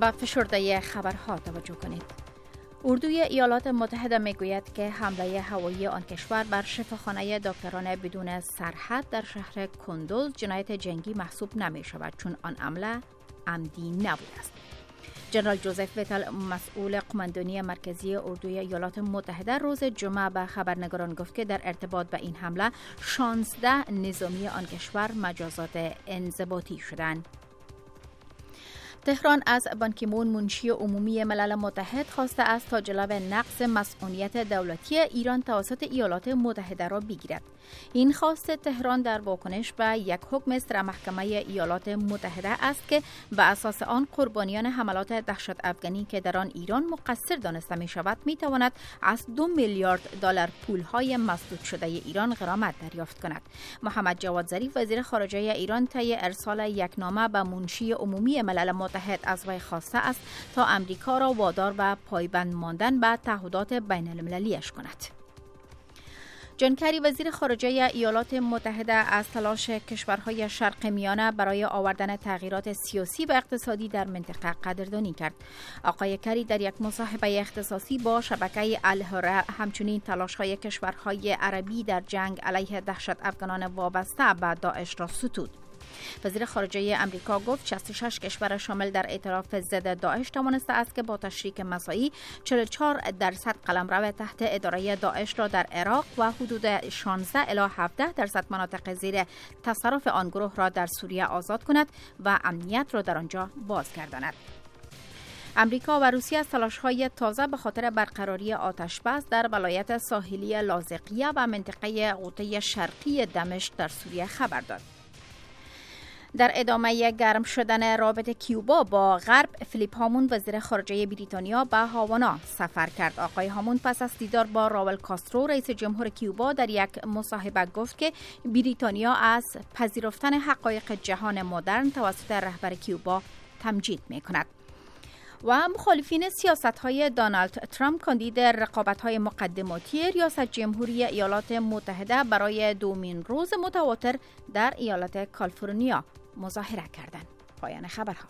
به فشرده خبرها توجه کنید. اردوی ایالات متحده می‌گوید که حمله هوایی آن کشور بر شفاخانه دکتران بدون سرحد در شهر کندوز جنایت جنگی محسوب نمی شود چون آن عمله عمدی نبود است. جنرال جوزف ویتل مسئول قماندانی مرکزی اردوی ایالات متحده روز جمعه به خبرنگاران گفت که در ارتباط به این حمله 16 نظامی آن کشور مجازات انضباطی شدند. تهران از بانکیمون منشی عمومی ملل متحد خواسته است تا جلب نقص مسئولیت دولتی ایران توسط ایالات متحده را بگیرد. این خواست تهران در واکنش به یک حکم سر محکمه ایالات متحده است که به اساس آن قربانیان حملات دهشت افغانی که در آن ایران مقصر دانسته می شود می تواند از دو میلیارد دلار پول های مسدود شده ایران غرامت دریافت کند. محمد جواد ظریف وزیر خارجه ایران طی ارسال یک نامه به منشی عمومی ملل متحد از وی خواسته است تا امریکا را وادار به پایبند ماندن به تعهدات بین المللیش کند. جان کری وزیر خارجه ایالات متحده از تلاش کشورهای شرق میانه برای آوردن تغییرات سیاسی و اقتصادی در منطقه قدردانی کرد. آقای کری در یک مصاحبه اختصاصی با شبکه الهره همچنین تلاش های کشورهای عربی در جنگ علیه دهشت افغانان وابسته به داعش را ستود. وزیر خارجه امریکا گفت 66 کشور شامل در اعتراف ضد داعش توانسته است که با تشریک مسایی 44 درصد قلمرو تحت اداره داعش را در عراق و حدود 16 الی 17 درصد مناطق زیر تصرف آن گروه را در سوریه آزاد کند و امنیت را در آنجا بازگرداند. امریکا و روسیه از تلاش‌های تازه به خاطر برقراری آتش بس در ولایت ساحلی لازقیه و منطقه قوطه شرقی دمشق در سوریه خبر داد. در ادامه گرم شدن رابطه کیوبا با غرب فلیپ هامون وزیر خارجه بریتانیا به هاوانا سفر کرد. آقای هامون پس از دیدار با راول کاسترو رئیس جمهور کیوبا در یک مصاحبه گفت که بریتانیا از پذیرفتن حقایق جهان مدرن توسط رهبر کیوبا تمجید می کند و مخالفین سیاست های دانالد ترامپ کاندید رقابت های مقدماتی ریاست جمهوری ایالات متحده برای دومین روز متواتر در ایالت کالیفرنیا مظاهره کردند. پایان خبرها